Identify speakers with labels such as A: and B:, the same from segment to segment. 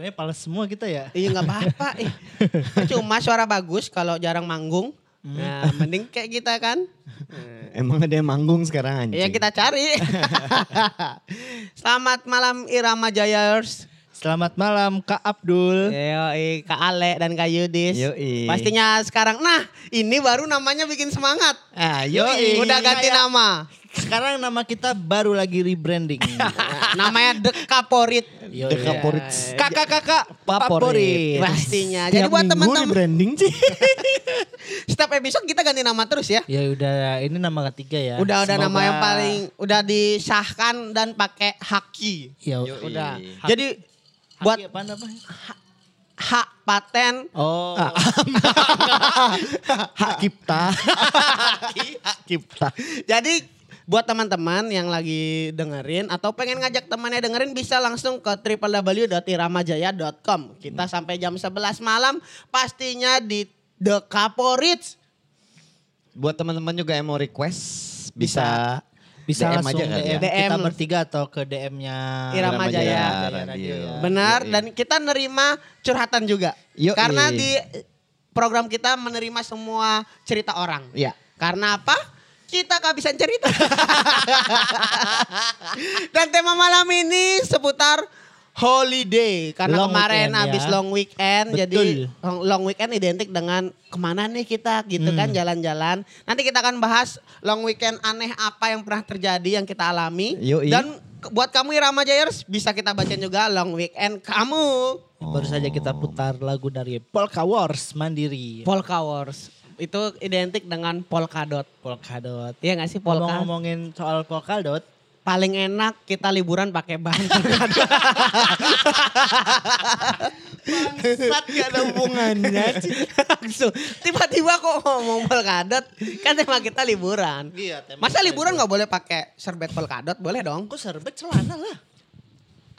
A: Suaranya pales semua kita ya.
B: Iya nggak apa-apa. ih. Cuma suara bagus kalau jarang manggung. Nah, mending kayak kita kan.
C: Emang ada yang manggung sekarang anjing?
B: Ya kita cari. Selamat malam Irama Jayers.
A: Selamat malam Kak Abdul.
B: Yoi, Kak Ale dan Kak Yudis.
C: Yoi.
B: Pastinya sekarang, nah ini baru namanya bikin semangat.
C: Ah,
A: Yoi.
B: Udah ganti
A: Kayak-
B: nama.
A: Sekarang nama kita baru lagi rebranding.
B: Namanya The Kaporit.
C: The. Kaporits.
A: Kakak-kakak
C: favorit.
B: Pastinya. Jadi buat teman-teman,
C: branding sih.
B: setiap episode kita ganti nama terus ya.
A: Ya udah ini nama ketiga ya.
B: Udah udah nama
A: Semoga-
B: yang paling udah disahkan dan pakai haki.
A: Ya.
B: Udah. Jadi buat
A: apa?
B: hak paten
A: Oh.
C: Hak cipta. Hak cipta.
B: Jadi buat teman-teman yang lagi dengerin atau pengen ngajak temannya dengerin bisa langsung ke www.iramajaya.com. Kita sampai jam 11 malam pastinya di The Kaporit.
C: Buat teman-teman juga yang mau request bisa
A: Bisa
C: DM
A: langsung
C: aja ya.
A: DM, kita
B: DM.
A: bertiga atau ke DM-nya
B: Irama Jaya.
C: Jaya
A: Radio.
C: Radio.
B: Benar
C: Yoi.
B: dan kita nerima curhatan juga.
C: Yoi.
B: Karena di program kita menerima semua cerita orang.
C: Iya.
B: Karena apa? Kita kehabisan cerita. Dan tema malam ini seputar holiday. Karena
A: Long
B: kemarin
A: weekend,
B: habis
A: ya.
B: long weekend. Jadi
A: Betul.
B: long, long weekend identik dengan ke mana nih kita gitu kan jalan-jalan. Nanti kita akan bahas long weekend aneh apa yang pernah terjadi yang kita alami.
C: Yoi.
B: Dan buat kamu Irama Jayers bisa kita bacain juga long weekend kamu.
A: Baru saja kita putar lagu dari Polka Wars Mandiri.
B: Polka Wars. Itu identik dengan polkadot.
A: Polkadot.
B: Iya gak sih polka?
A: Ngomong-ngomongin soal polkadot,
B: paling enak kita liburan pakai bahan polkadot.
C: Bangsat gak ada hubungannya.
B: Tiba-tiba kok ngomong polkadot, kan tema kita liburan.
A: Iya, tema
B: Masa liburan nggak boleh pakai serbet polkadot? Boleh dong.
A: kok serbet celana lah.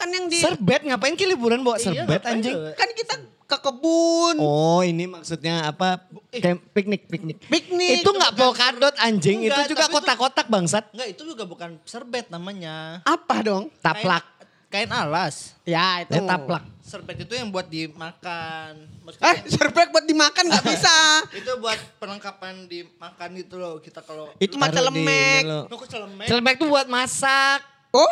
B: Kan yang di
C: Serbet ngapain ke liburan bawa
A: Iya,
C: serbet
A: ngapain
C: anjing?
B: kan kita ke kebun,
C: Oh ini maksudnya apa? Camp, piknik, piknik.
B: piknik.
C: Itu nggak polkadot anjing,
A: Enggak,
C: itu juga kotak-kotak bangsat.
A: Enggak, itu juga bukan serbet namanya.
B: apa dong?
C: Taplak.
A: Kain, kain alas.
B: Ya itu.
C: Ya, taplak.
A: Serbet itu yang buat dimakan.
B: Eh, serbet buat dimakan nggak bisa.
A: itu buat perlengkapan dimakan itu loh. Kita kalau
B: Itu mah
C: di
B: celemek.
A: kok celemek?
C: Celemek tuh buat masak.
B: Oh,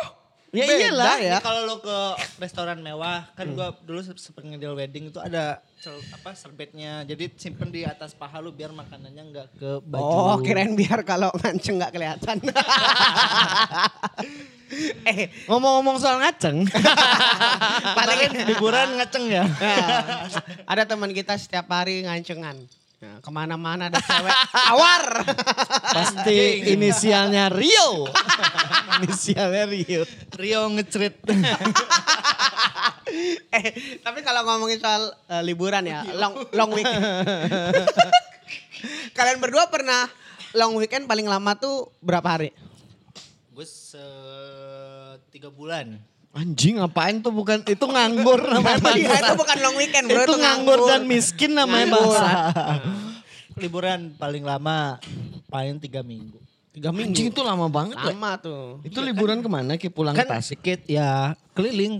C: Ya
B: beda
C: iyalah.
B: ya.
A: Kalau lo ke restoran mewah, kan gua dulu se- sepengendial wedding itu ada cel- apa serbetnya. Jadi simpen di atas paha lu biar makanannya nggak ke baju.
B: Oh, kirain biar kalau nganceng nggak kelihatan. eh,
C: Ngomong-ngomong soal ngaceng.
B: paling
A: liburan ngaceng ya.
B: Nah, ada teman kita setiap hari ngancengan. Nah, ke mana-mana ada cewek awar.
C: Pasti inisialnya Rio. inisialnya Rio.
A: Rio ngecerit.
B: eh, tapi kalau ngomongin soal eh, liburan ya, long long weekend. Kalian berdua pernah long weekend paling lama tuh berapa hari?
A: Gue se tiga bulan.
C: Anjing ngapain tuh bukan itu nganggur namanya
B: itu bukan long weekend, bro.
C: itu nganggur dan miskin namanya bangsa.
A: Liburan paling lama paling tiga minggu.
B: Tiga minggu.
C: Anjing itu lama banget. Le.
B: lama tuh.
C: Itu liburan ke mana Ki? Pulang ke
A: Kan
C: Tasik?
A: sedikit ya keliling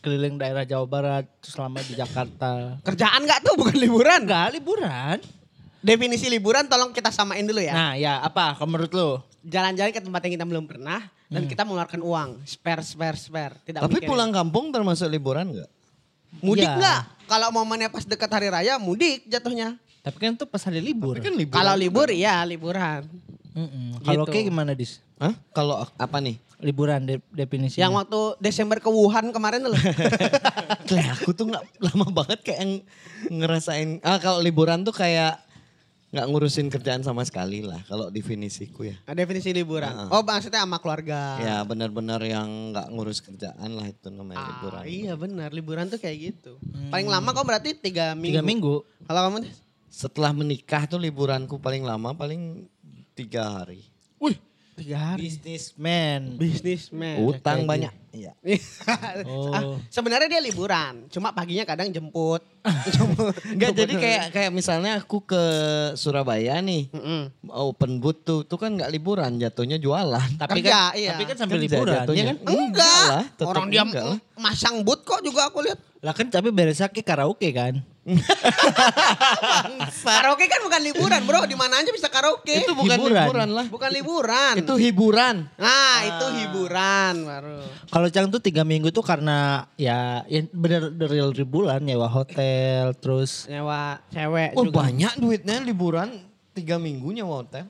A: keliling daerah Jawa Barat terus lama di Jakarta.
B: Kerjaan nggak tuh bukan liburan?
A: Enggak liburan.
B: Definisi liburan tolong kita samain dulu ya.
A: Nah ya apa kalau menurut lu?
B: Jalan-jalan ke tempat yang kita belum pernah dan kita mengeluarkan uang, spare, spare, spare. Tidak
C: Tapi
B: mikirin.
C: pulang kampung termasuk liburan nggak?
B: mudik nggak? Kalau momennya pas dekat hari raya, mudik jatuhnya.
A: Tapi kan itu pas hari libur.
C: Tapi kan liburan.
B: Kalau libur, iya liburan.
A: Mm-mm. Kalau
B: Gitu.
A: kayak gimana dis?
C: Hah? Kalau apa nih?
A: Liburan de- definisinya.
B: Yang waktu Desember ke Wuhan kemarin loh.
C: Lah aku tuh nggak lama banget kayak yang ngerasain. Ah kalau liburan tuh kayak nggak ngurusin kerjaan sama sekali lah. Kalau definisiku ya.
B: Nah, definisi liburan.
C: Heeh.
B: Oh maksudnya sama keluarga.
C: Ya benar-benar yang nggak ngurus kerjaan lah itu namanya
B: Ah,
C: liburan.
B: iya benar, liburan tuh kayak gitu. Paling lama kok berarti tiga minggu.
A: tiga minggu.
B: Kalau kamu
C: Setelah menikah tuh liburanku paling lama paling tiga hari.
A: Wih,
B: Tiga hari.
A: Businessman.
B: Businessman.
C: Utang
A: kayak
C: banyak. Iya.
A: Oh.
B: Ah, sebenarnya dia liburan, cuma paginya kadang jemput.
C: Enggak jadi kayak kayak misalnya aku ke Surabaya nih.
B: Mm-mm.
C: Open booth tuh, tuh kan nggak liburan, jatuhnya jualan.
A: Tapi
B: Kerja,
A: kan,
B: iya.
A: tapi kan sambil
C: Kerja
A: liburan,
C: jatuhnya.
A: ya kan?
B: Enggak,
C: lah, tetep
B: orang dia
C: enggak lah.
B: masang boot kok juga aku lihat.
A: Lah kan tapi beresnya ke karaoke kan?
B: Karaoke kan bukan liburan, Bro. Di mana aja bisa karaoke.
C: Itu bukan
A: Hiburan.
C: liburan lah.
B: bukan liburan.
C: Itu hiburan.
B: Nah, itu hiburan baru.
A: Kalau Cang tuh tiga minggu tuh karena ya, ya bener the real ribuan nyewa hotel terus
B: Nyewa cewek
C: Wah
B: juga.
C: banyak duitnya liburan tiga minggunya hotel.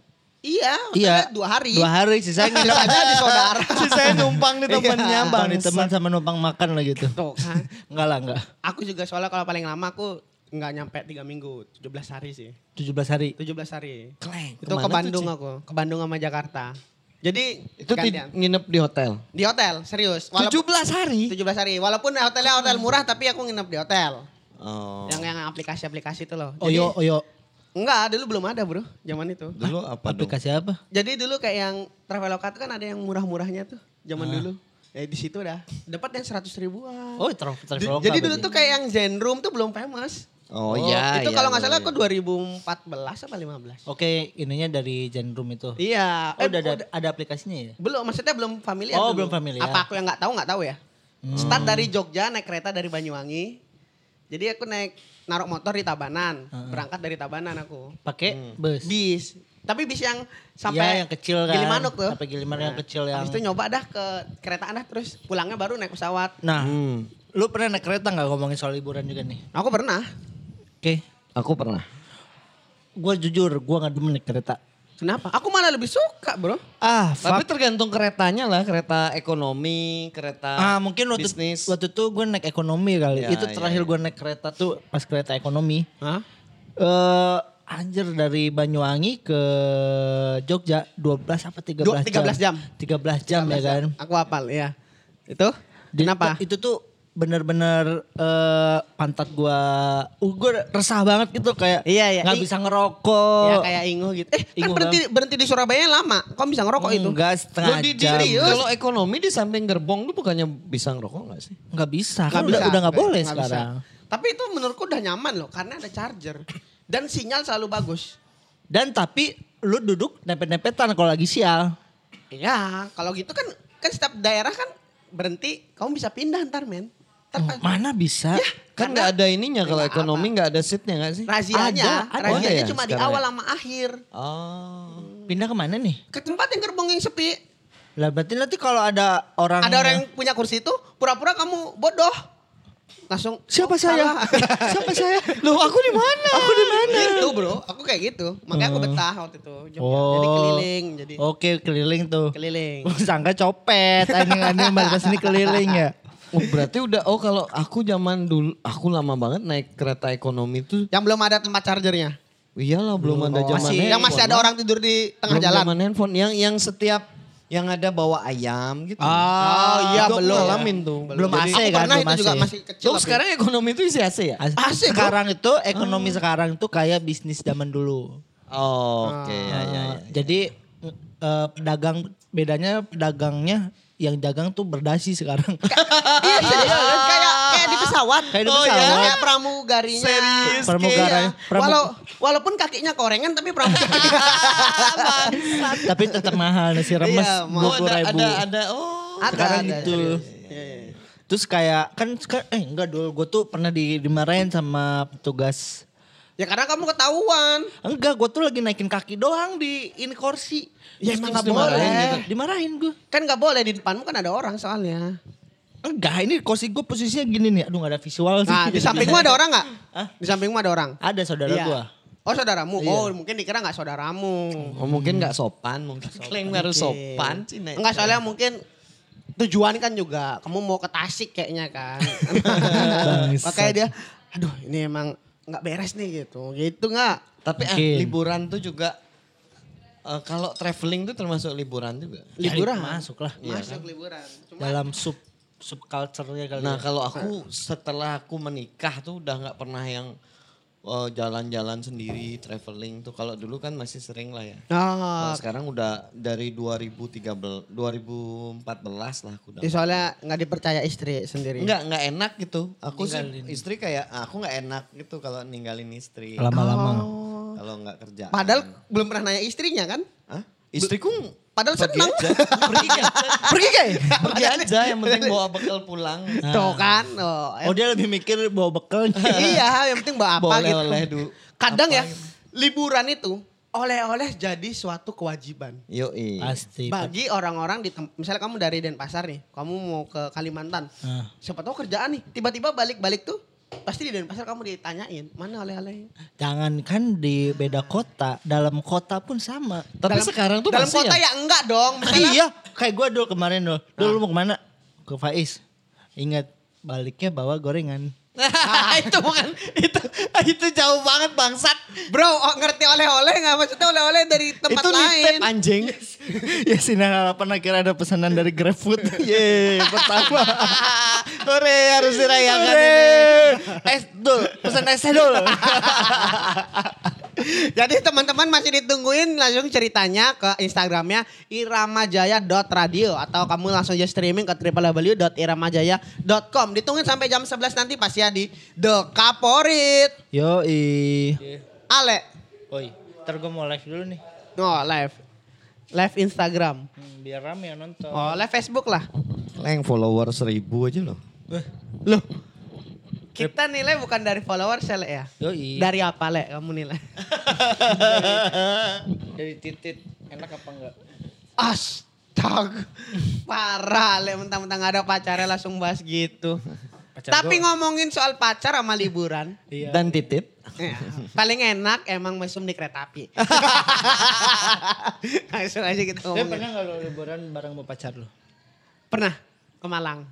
B: Iya,
A: iya
B: dua hari.
A: dua hari sisanya
B: Sisanya di saudara.
C: Saya numpang di temennya
A: numpang
C: bang.
A: di teman sama numpang makan lah gitu.
B: Tuh kan.
A: Enggak lah enggak.
B: Aku juga soalnya kalau paling lama aku nggak nyampe tiga minggu, 17 hari sih.
A: 17 hari.
B: 17 hari.
C: Kleng.
B: Itu ke Bandung aku, ke Bandung sama Jakarta. Jadi
C: Itu
B: gantian.
C: nginep di hotel.
B: di hotel, serius.
C: 17 hari.
B: 17 hari. Walaupun hotelnya hotel murah tapi aku nginep di hotel.
C: Oh.
B: Yang yang aplikasi-aplikasi itu loh.
A: Oyo oyo
B: Enggak, dulu belum ada bro, zaman itu.
C: Dulu apa dong?
A: aplikasi apa?
B: Jadi dulu kayak yang Traveloka tuh kan ada yang murah-murahnya tuh, zaman
A: Ah.
B: dulu. Ya di situ dah. Dapat yang 100 ribuan.
A: Oh, travel
B: Di-
A: travel
B: Jadi dulu tuh kayak yang Zen Room tuh belum famous.
C: Oh, iya.
B: itu
C: iya,
B: kalau nggak
C: iya,
B: salah
C: iya.
B: aku 2014 apa 15.
A: Oke, ininya dari Gen Room itu.
B: Iya.
A: Oh,
B: eh,
A: udah ada,
B: udah-
A: ada aplikasinya ya?
B: belum, maksudnya belum familiar.
A: Oh,
B: dulu.
A: belum familiar.
B: Apa aku yang nggak tahu nggak tahu ya. Start dari Jogja naik kereta dari Banyuwangi. Jadi aku naik naruh motor di Tabanan, berangkat dari Tabanan aku.
A: Pakai bus.
B: Bis. Tapi bis yang
A: Iya,
B: sampai
A: yang kecil kan.
B: Gilimanuk tuh.
A: Sampai Gilimanuk yang kecil yang-
B: Habis itu nyoba dah ke kereta dah terus pulangnya baru naik pesawat.
A: Nah,
C: Hmm.
A: lu pernah naik kereta nggak ngomongin soal liburan juga nih?
B: Aku pernah.
A: Oke.
C: Aku pernah.
A: Gue jujur, gue gak demen naik kereta.
B: Kenapa? Aku malah lebih suka, Bro.
A: Ah,
C: Tapi
A: fuck.
C: tergantung keretanya lah, kereta ekonomi, kereta
A: Ah, mungkin waktu,
C: bisnis.
A: waktu itu gue naik ekonomi kali.
C: Ya,
A: itu
C: ya,
A: terakhir
C: ya.
A: gue naik kereta tuh pas kereta ekonomi.
B: Hah?
A: Eh anjir dari Banyuwangi ke Jogja 12 apa 13
B: Dua- 13 jam.
A: 13 jam ya kan.
B: Aku hafal, ya. Itu?
A: Di-
B: Kenapa?
A: Itu tuh bener-bener eh, pantat gua uh, gua resah banget gitu kayak
B: Iya, iya.
A: nggak bisa ngerokok.
B: Ya kayak Ingo gitu. Eh, kan berhenti berhenti di Surabaya lama. Kok bisa ngerokok itu?
A: Enggak setengah
C: Loh, di, di-
A: jam.
C: kalau ekonomi di samping gerbong lu bukannya bisa ngerokok gak sih?
A: Nggak bisa.
B: Nggak
A: Kan udah udah nggak boleh
B: Nggak
A: sekarang.
B: bisa. Tapi itu menurutku udah nyaman loh karena ada charger dan sinyal selalu bagus.
A: Dan tapi lu duduk nempet-nempetan kalau lagi sial.
B: Iya, kalau gitu kan kan setiap daerah kan berhenti, kamu bisa pindah ntar men. Pas-
A: Mana bisa?
B: Ya,
C: Kan
B: karena
C: nggak ada ininya kalau ekonomi nggak ada seatnya nggak sih?
B: razianya,
A: Ada, ada.
B: razianya
C: Oh,
B: cuma di
C: sekarang
B: awal
C: ya?
B: sama akhir.
C: Oh.
A: Pindah ke mana nih?
B: Ke tempat yang gerbong yang sepi.
A: Lah berarti nanti kalau ada orang
B: Ada orang yang punya kursi itu, pura-pura kamu bodoh. Langsung
A: Siapa
B: oh,
A: saya? Siapa saya?
C: Loh aku di mana?
A: Aku di mana?
B: gitu bro, aku kayak gitu. Makanya aku betah waktu itu. Jogja. Jadi
A: Oh.
B: keliling, jadi
A: Oke keliling tuh.
B: keliling.
A: Oh, sangka copet, anjing-anjing balik ke sini keliling ya.
C: Oh berarti udah, oh kalau aku zaman dulu, aku lama banget naik kereta ekonomi tuh.
B: Yang belum ada tempat chargernya.
C: Iyalah belum ada
B: Oh,
C: zaman
B: masih, yang masih ada orang tidur di tengah
C: Belum
B: jalan.
C: zaman handphone, yang yang setiap yang ada bawa ayam gitu.
B: Oh, iya,
C: Itu aku
B: belum.
C: ngalamin tuh.
A: Belum
C: Jadi-
A: AC kan, belum
B: itu juga
A: AC.
B: masih kecil.
C: Loh,
B: tapi-
C: sekarang ekonomi itu isi AC ya?
B: Asik, bro.
A: sekarang itu ekonomi sekarang tuh kayak bisnis zaman dulu.
C: Oh, oke ya, ya, ya.
A: Eh, Jadi eh, pedagang bedanya pedagangnya yang dagang tuh berdasi sekarang.
B: Iya serius. kayak kayak di pesawat.
A: Kayak di
B: Oh,
A: pesawat.
B: iya. Kayak pramugarinya.
C: Serius,
A: Pramugaranya.
B: Iya.
A: Pramu-
B: Walau, walaupun kakinya korengan tapi pramugari.
A: Tapi tetap mahal nasi remes
B: Iya,
A: dua
C: Oh,
A: puluh
C: ada,
A: ribu.
C: ada, ada, oh.
B: Ada,
A: Sekarang
B: ada,
A: gitu.
B: serius. Iya, iya.
A: Terus kayak kan eh enggak dulu gue tuh pernah di, dimarahin sama petugas.
B: Ya karena kamu ketahuan.
A: Enggak, gue tuh lagi naikin kaki doang di ini kursi.
B: Ya emang
A: dimarahin
B: boleh.
A: gitu. Dimarahin gue.
B: Kan gak boleh di depanmu kan ada orang soalnya.
A: Enggak, ini kursi gue posisinya gini nih. Aduh gak ada visual sih.
B: Nah di sampingmu ada orang gak?
A: Hah?
B: Di sampingmu ada orang?
A: Ada saudara
B: Iya.
A: gue.
B: Oh saudaramu?
A: Iya.
B: Oh mungkin dikira gak saudaramu.
C: Oh, mungkin nggak sopan, mungkin klaim harus sopan sih.
B: Enggak soalnya mungkin tujuan kan juga kamu mau ke Tasik kayaknya kan. Makanya dia, aduh ini emang nggak beres nih gitu. Gitu nggak?
C: Tapi eh, liburan tuh juga eh, kalau traveling tuh termasuk liburan juga.
B: Liburan.
A: Ya, masuk lah.
B: Masuk liburan. Cuma
A: Dalam sub subculture-nya kali
C: Nah
A: ya.
C: kalau aku setelah aku menikah tuh udah nggak pernah yang oh, jalan-jalan sendiri, traveling tuh kalau dulu kan masih sering lah ya.
B: Oh,
C: Kalau sekarang udah dari 2013 2014 lah aku udah.
B: ya soalnya nggak dipercaya istri sendiri.
C: Enggak, enggak enak gitu. Aku sih istri kayak aku enggak enak gitu kalau ninggalin istri.
D: Lama-lama.
C: Kalau enggak kerja.
B: Padahal belum pernah nanya istrinya kan?
C: Hah? Istriku
B: Padahal
C: pergi
B: seneng.
C: aja. pergi aja.
B: Pergi kayak?
C: pergi aja yang penting bawa bekal pulang.
B: Tuh kan. Oh,
A: Oh dia lebih mikir bawa bekal.
B: iya, yang penting bawa apa
C: Bawa
B: gitu.
C: oleh-oleh dulu.
B: Kadang ya, liburan itu oleh-oleh jadi suatu kewajiban.
C: Yoi.
A: Pasti.
B: Bagi orang-orang di misalnya kamu dari Denpasar nih, kamu mau ke Kalimantan.
A: Ah.
B: Siapa tahu kerjaan nih, tiba-tiba balik-balik tuh pasti di Denpasar kamu ditanyain, mana oleh-oleh?
A: Jangan kan di beda kota, dalam kota pun sama.
C: Tapi sekarang tuh
B: dalam kota
C: ya?
B: ya enggak dong. Misalnya-
A: iya, kayak gue dulu kemarin dulu. Dulu lu mau ke mana? Ke Faiz. Ingat baliknya bawa gorengan.
B: itu bukan
C: itu itu jauh banget bangsat.
B: Bro, oh, ngerti oleh-oleh nggak? Maksudnya oleh-oleh dari tempat
C: itu
B: lain.
C: nitip anjing.
A: ya sinar harapan akhirnya ada pesanan dari GrabFood. Yeay, pertama.
C: Hore harus dirayakan
A: Hore.
C: ini.
A: Es dul, pesan es dul.
B: Jadi teman-teman masih ditungguin langsung ceritanya ke Instagramnya iramajaya.radio atau kamu langsung aja streaming ke www.iramajaya.com. Ditungguin sampai jam 11 nanti pasti ya di The Kaporit.
A: Yoi.
B: Ale.
A: Oi, ntar gue mau live dulu nih.
B: Oh live. Live Instagram.
A: Hmm, biar rame yang nonton.
B: Oh live Facebook lah.
C: Leng follower seribu aja loh.
B: Loh. Kita nilai bukan dari followers ya Le, ya?
A: Yoi.
B: Dari apa Le kamu nilai?
A: Dari titit enak apa enggak?
B: Astaga. Parah Le, mentang-mentang ada pacarnya langsung bahas gitu.
A: Pacar
B: Tapi
A: gua-
B: ngomongin soal pacar sama liburan.
A: Iya.
C: Dan titit.
B: ya, paling enak emang mesum di kereta api. Langsung aja kita
A: Tapi
B: ngomongin.
A: pernah gak lo liburan bareng sama pacar lo?
B: Pernah ke Malang?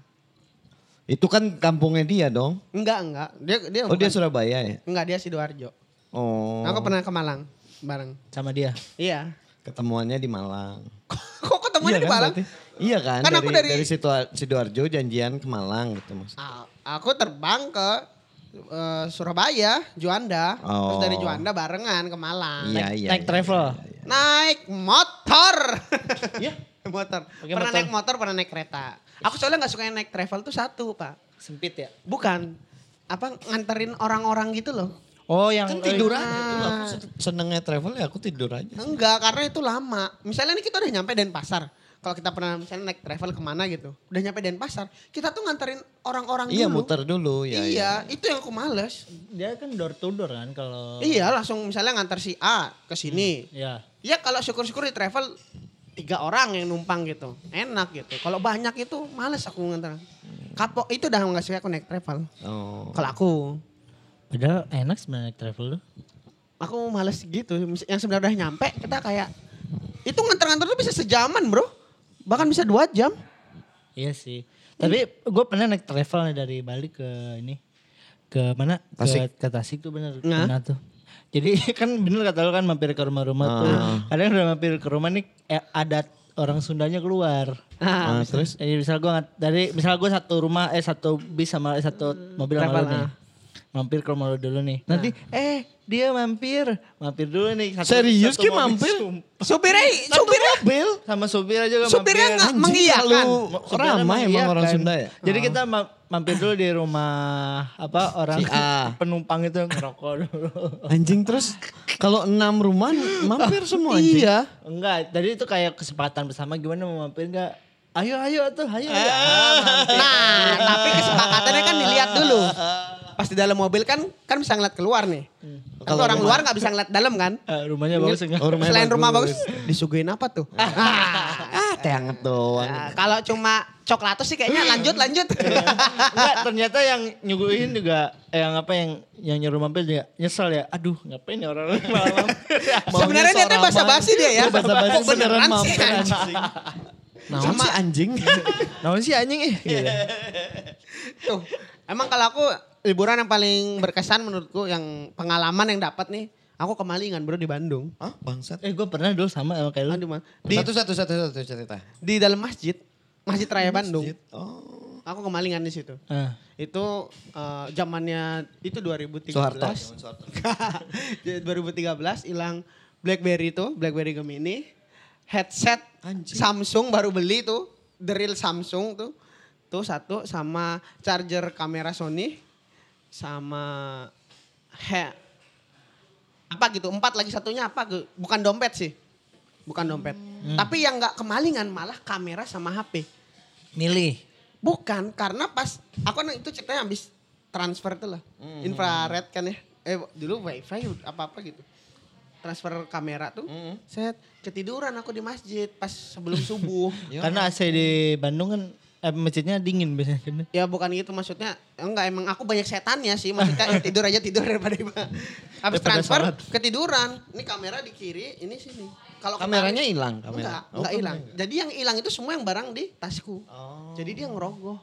C: Itu kan kampungnya dia dong.
B: Enggak, enggak. Dia dia
C: Oh dia
B: bukan-
C: Surabaya ya?
B: Enggak, dia Sidoarjo.
C: Oh.
B: Aku pernah ke Malang bareng.
A: Sama dia?
B: Iya.
C: Ketemuannya di Malang.
B: Kok ketemuan di
C: kan
B: Malang?
C: berarti? Iya kan,
B: Kan
C: dari,
B: aku
C: dari,
B: dari-
C: Sidoarjo janjian ke Malang gitu mas.
B: Ah, Aku terbang ke eh, Surabaya, Juanda. Terus
C: Oh.
B: dari Juanda barengan ke Malang.
C: Iya iya.
A: naik
C: iya,
A: travel?
C: iya, iya.
B: Naik motor.
A: Iya?
B: motor. Pernah
A: motor.
B: naik motor, pernah naik kereta. Aku soalnya nggak suka yang naik travel tuh satu, Pak.
A: Sempit ya?
B: Bukan. Apa nganterin orang-orang gitu loh.
A: Oh yang...
C: Kan tidur
B: Ah.
C: aja. Aku senengnya travel ya aku tidur aja.
B: Enggak, karena itu lama. Misalnya nih kita udah nyampe Denpasar. Kalau kita pernah misalnya naik travel ke mana gitu. Udah nyampe Denpasar. Kita tuh nganterin orang-orang
C: Iya
B: dulu.
C: muter dulu ya.
B: iya, itu yang aku males.
A: Dia kan door to door kan kalau...
B: Iya, langsung misalnya ngantar si A ke sini.
A: Iya.
B: Ya kalau syukur-syukur di travel tiga orang yang numpang gitu. Enak gitu. Kalau banyak itu males aku ngantar. Kapok itu udah nggak suka aku naik travel.
C: Oh.
B: Kalau aku,
A: Padahal enak sebenarnya naik travel lo.
B: aku males gitu. Yang sebenarnya udah nyampe kita kayak itu ngantar-ngantar tuh bisa sejaman bro. Bahkan bisa dua jam.
A: Iya sih. Tapi gue pernah naik travel nih dari Bali ke ini. Ke mana?
C: Tasik.
A: Ke, ke Tasik tuh bener.
B: Nah.
A: Pernah tuh. Jadi kan bener kata lo kan mampir ke rumah-rumah tuh.
C: Ah.
A: Kadang udah mampir ke rumah nih eh, adat orang Sundanya keluar.
B: Ah,
C: Ah, terus
A: Jadi misal gue dari misal gue satu rumah eh satu bis sama eh, satu mobil sama lo nih.
B: Ah.
A: Mampir ke rumah lo dulu nih. Nanti eh dia mampir, mampir dulu nih. Satu,
C: Serius,
A: satu
C: Ki,
A: mobil
C: mampir?
A: sum-
B: supirnya,
C: Satu
B: supirnya,
C: mobil.
A: sama supir aja
B: supirnya
A: mampir.
B: nggak
C: Anjing,
B: mengiyakan.
C: terlalu
A: Supirnya
C: ramai emang
A: mengiyakan.
C: orang Sunda ya.
A: Jadi kita ma- mampir dulu di rumah apa orang
C: Si A.
A: penumpang itu ngerokok dulu.
C: Anjing terus kalau enam rumah mampir semua anjing.
B: Iya.
A: Enggak, tadi itu kayak kesempatan bersama gimana mau mampir enggak? Ayo ayo tuh, ayo. ayo.
B: Nah, tapi kesepakatannya kan dilihat dulu. Pas di dalam mobil kan kan bisa ngeliat keluar nih. Kalau orang luar nggak bisa ngeliat dalam kan.
A: Eh, rumahnya bagus enggak?
C: Oh, rumahnya
B: Selain rumah bagus,
C: bagus.
B: disuguhin apa tuh?
C: Ah, teh hangat doang.
B: Nah, kalau cuma coklatus sih kayaknya lanjut lanjut.
A: Enggak, ternyata yang nyuguhin juga eh, yang apa yang yang nyuruh mampir juga nyesel ya. Aduh, ngapain ya orang malam.
B: Sebenarnya niatnya basa-basi dia ya.
C: Basa-basi
B: Kok
C: beneran mampir
B: anjing?
C: Naon sih anjing?
A: Naon sih anjing ih. Gitu.
B: Tuh, emang kalau aku liburan yang paling berkesan menurutku yang pengalaman yang dapat nih, aku ke Malingan bro di Bandung.
C: Hah bangsat.
A: Eh gue pernah dulu sama sama kayak lu.
B: Aduh, di
C: Satu satu satu satu cerita.
B: di dalam masjid, Masjid Raya Bandung.
C: Oh.
B: aku kemalingan di situ.
A: Ah.
B: Itu eh, zamannya itu 2013.
C: Soeharto.
B: 2013 hilang BlackBerry itu, BlackBerry Gemini. Headset
C: Anjing.
B: Samsung baru beli tuh, the real Samsung tuh. Tuh satu sama charger kamera Sony sama he apa gitu, empat lagi satunya apa Ge- bukan dompet sih. Bukan dompet. Tapi yang nggak kemalingan malah kamera sama HP.
A: Milih.
B: Bukan, karena pas aku kan itu ceritanya habis transfer tuh lah. Infrared kan ya. Eh dulu wifi apa-apa gitu. Transfer kamera tuh. Set ketiduran aku di masjid pas sebelum subuh.
A: Karena AC di Bandung kan eh, masjidnya dingin biasanya kan.
B: ya bukan gitu maksudnya. Enggak emang aku banyak setannya sih. Maksudnya ya tidur aja tidur daripada habis transfer
A: sholat.
B: ketiduran. Ini kamera di kiri, ini sini. Kalau
C: Kameranya hilang, kamera.
B: Enggak,
C: Oh,
B: enggak hilang. Jadi yang hilang itu semua yang barang di tasku.
C: Oh.
B: Jadi dia ngerogoh.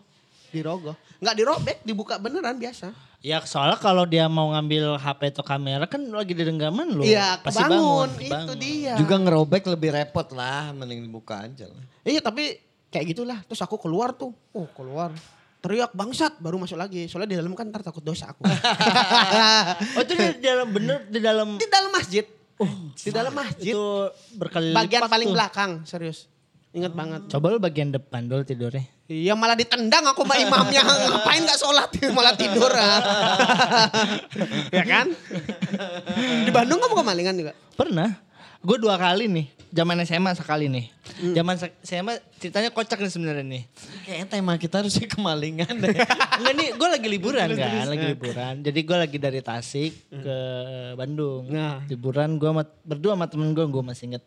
B: Dirogoh. Enggak dirobek, dibuka beneran biasa.
A: Ya soalnya kalau dia mau ngambil HP atau kamera kan lagi di genggaman lo.
B: Iya,
A: Pasti
B: kebangun.
A: bangun.
B: Itu
A: kebangun.
B: dia.
C: Juga ngerobek lebih repot lah, mending dibuka aja lah.
B: Iya, tapi kayak gitulah. Terus aku keluar tuh. Oh, keluar. Teriak bangsat, baru masuk lagi. Soalnya di dalam kan ntar takut dosa aku.
A: Oh itu di dalam bener di dalam
B: di dalam masjid. di dalam masjid.
A: itu berkali
B: Bagian paling
A: tuh.
B: belakang, serius. Ingat banget.
A: Coba lu bagian depan dulu tidurnya.
B: Iya malah ditendang aku sama imamnya. Ngapain gak sholat malah tidur. ya kan? Di Bandung kamu kemalingan juga?
A: Pernah. Gue dua kali nih. Zaman SMA sekali nih.
B: Hmm.
A: Zaman SMA ceritanya kocak nih sebenarnya nih.
C: Kayaknya tema kita harusnya kemalingan deh.
A: Enggak nih, gue lagi liburan kan, lagi liburan. Jadi gue lagi dari Tasik ke Bandung.
B: Nah.
A: Liburan gue berdua sama temen gue, gue masih inget.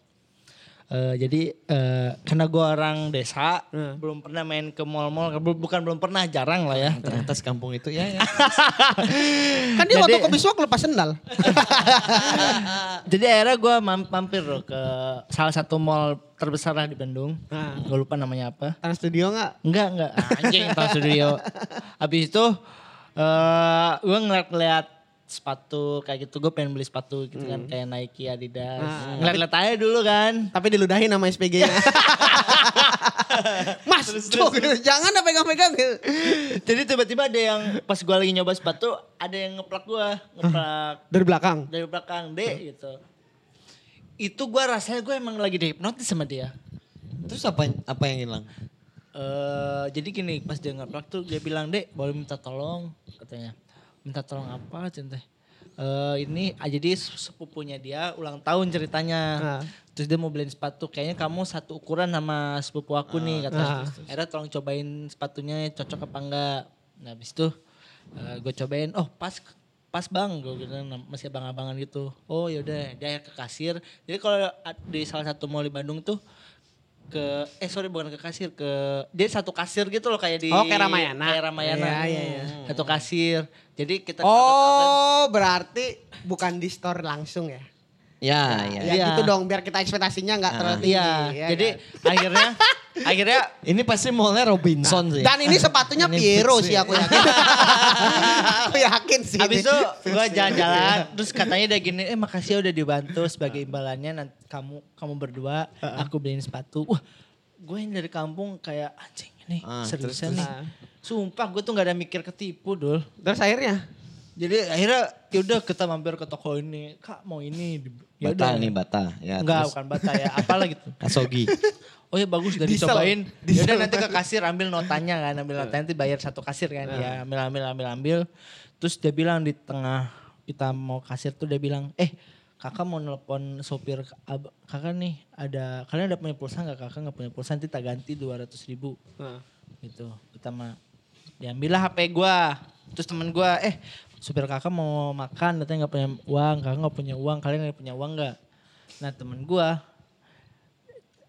A: Eh, jadi eh, karena gue orang desa,
B: Hmm.
A: belum pernah main ke mall-mall, Bu- bukan belum pernah, jarang lah ya.
C: Ternyata sekampung itu ya. ya.
B: Kan dia
A: Jadi-
B: waktu ke biswak lepas sendal.
A: Jadi akhirnya gue mampir loh ke salah satu mall terbesar lah di Bandung.
B: Nah.
A: Gue lupa namanya apa.
B: Trans studio gak?
A: Enggak, enggak. Anjing Trans Studio. Habis itu eh gue ngeliat-ngeliat sepatu kayak gitu. Gue pengen beli sepatu gitu kan. Kayak Nike, Adidas.
B: Ah.
A: Ngeliat-ngeliat aja dulu kan.
B: Tapi diludahin sama SPG-nya. Mas, tuh, jangan dah pegang-pegang.
A: Jadi tiba-tiba ada yang pas gue lagi nyoba sepatu. Ada yang ngeplak gue. Ngeplak
B: Dari belakang.
A: dari belakang. Dek gitu. Itu gue rasanya gue emang lagi dihipnotis sama dia.
C: Terus apa apa yang hilang?
A: eh jadi gini pas dia ngeplak tuh dia bilang dek boleh minta tolong katanya minta tolong apa cinta eh ini ah, jadi sepupunya dia ulang tahun ceritanya.
B: Ah.
A: terus dia mau beliin sepatu kayaknya kamu satu ukuran sama sepupu aku nih kata.
B: Ah.
A: akhirnya tolong cobain sepatunya cocok apa enggak. Nah habis itu gue cobain oh pas pas bang gue bilang "Nah, masih abang-abangan gitu. Oh yaudah dia ke kasir. Jadi kalau di salah satu mall di Bandung tuh ke eh sorry bukan ke kasir ke dia satu kasir gitu loh kayak di
B: Oh, kayak Ramayana.
A: kayak Ramayana
B: Iya, iya, iya.
A: satu kasir jadi kita
B: Oh, berarti bukan di store langsung ya?
C: Ya,
B: Ya
C: ya.
A: Iya.
B: gitu dong, biar kita ekspektasinya nggak terlalu tinggi.
A: iya
B: ya
A: jadi
B: kan?
A: akhirnya akhirnya
C: Ini pasti mallnya Robinson sih.
B: Dan ini sepatunya
C: Ini
B: Piero sih aku yakin. aku yakin sih.
A: Habis itu gue jalan-jalan, terus katanya dia gini, eh makasih ya udah dibantu sebagai imbalannya nanti kamu kamu berdua, aku beliin sepatu. Wah, gue yang dari kampung kayak anjing ini
C: Ah,
A: seriusan nih. Sumpah gue tuh gak ada mikir ketipu dul.
B: Terus akhirnya?
A: Jadi akhirnya yaudah kita mampir ke toko ini, kak mau ini. Ya
C: Bata
A: udah.
C: nih Bata. Ya,
A: Enggak,
C: terus
A: bukan bata ya, apalah gitu.
C: Kasogi.
A: Oh ya bagus udah
B: Diesel.
A: dicobain.
B: Diesel.
A: Yaudah nanti ke kasir ambil notanya kan, ambil notanya nanti bayar satu kasir kan. Ya ambil ambil ambil ambil. Terus dia bilang di tengah kita mau kasir tuh dia bilang, eh kakak mau nelpon sopir kakak nih ada kalian ada punya pulsa nggak kakak nggak punya pulsa nanti tak ganti dua ratus ribu gitu pertama diambillah HP gua terus temen gua eh supir kakak mau makan katanya nggak punya uang kakak nggak punya uang kalian nggak punya uang nggak nah temen gua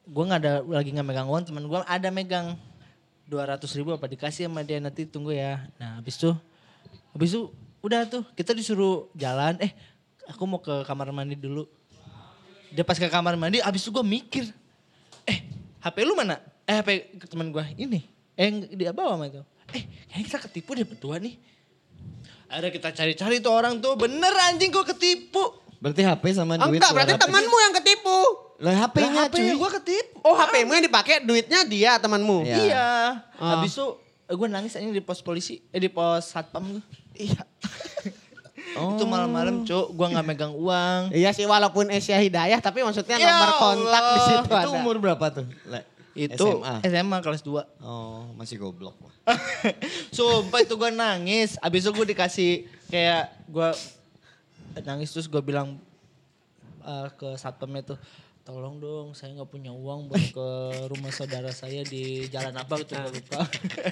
A: gua nggak ada lagi nggak megang uang temen gua ada megang dua ratus ribu apa dikasih sama dia nanti tunggu ya nah habis itu habis itu udah tuh kita disuruh jalan eh aku mau ke kamar mandi dulu dia pas ke kamar mandi habis itu gua mikir eh HP lu mana? Eh HP teman gue ini. Eh dia bawa sama itu. Eh kayaknya kita ketipu deh berdua nih. Ada kita cari-cari tuh orang tuh bener anjing kok ketipu.
C: Berarti HP sama duit.
B: Enggak, berarti
C: 200.
B: temanmu yang ketipu.
C: Lah HP-nya
A: HP
C: cuy.
A: gue ketipu.
B: Oh, HP-mu yang dipakai, duitnya dia temanmu.
C: Iya.
A: Iya.
B: Ah.
A: Habis itu gue nangis aja di pos polisi, eh di pos satpam gue.
B: Iya.
A: Itu malam-malam cuk, gue nggak megang uang.
B: Iya sih walaupun Asia Hidayah tapi maksudnya
A: Ya
B: nomor kontak di situ
C: Itu
B: ada.
C: umur berapa tuh? Le?
A: Itu
C: SMA.
A: SMA, kelas 2.
C: Oh, masih goblok.
A: Sumpah itu gue nangis. Abis itu gue dikasih kayak gue nangis terus gue bilang eh, ke satpamnya tuh tolong dong saya nggak punya uang buat ke rumah saudara saya di jalan apa gitu gue lupa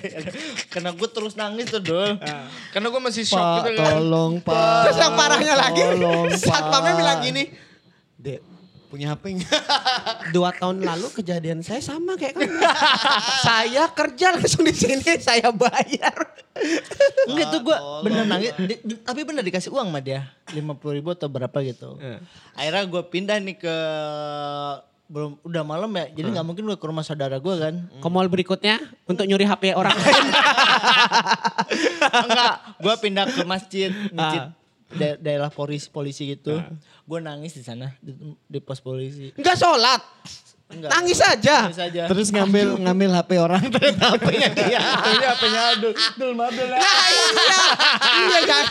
A: karena gue terus nangis tuh dol karena gue masih shock
C: Pak,
A: gitu kan
C: tolong Pak.
B: Terus yang parahnya lagi,
C: Tolong,
B: satpamnya
C: Pak.
B: bilang gini,
C: Dek, punya HP
B: dua tahun lalu kejadian saya sama kayak kamu. saya kerja langsung di sini, saya bayar.
A: Enggak tuh gue bener nangis. Di- di- tapi bener dikasih uang sama dia. 50 ribu atau berapa gitu. Akhirnya gue pindah nih ke belum udah malam ya jadi nggak mungkin gue ke rumah saudara gue kan
B: Ke mall berikutnya untuk nyuri HP orang lain.
A: enggak gue pindah ke masjid masjid da- daerah polisi polisi gitu gue nangis di sana di, di pos polisi
B: Enggak sholat.
A: Enggak.
B: Nangis aja.
A: Nangis aja
C: Terus ngambil ngambil HP orang ternyata HP-nya dia.
A: apanya adul dul madul ya
B: Nah, iya. iya jangan.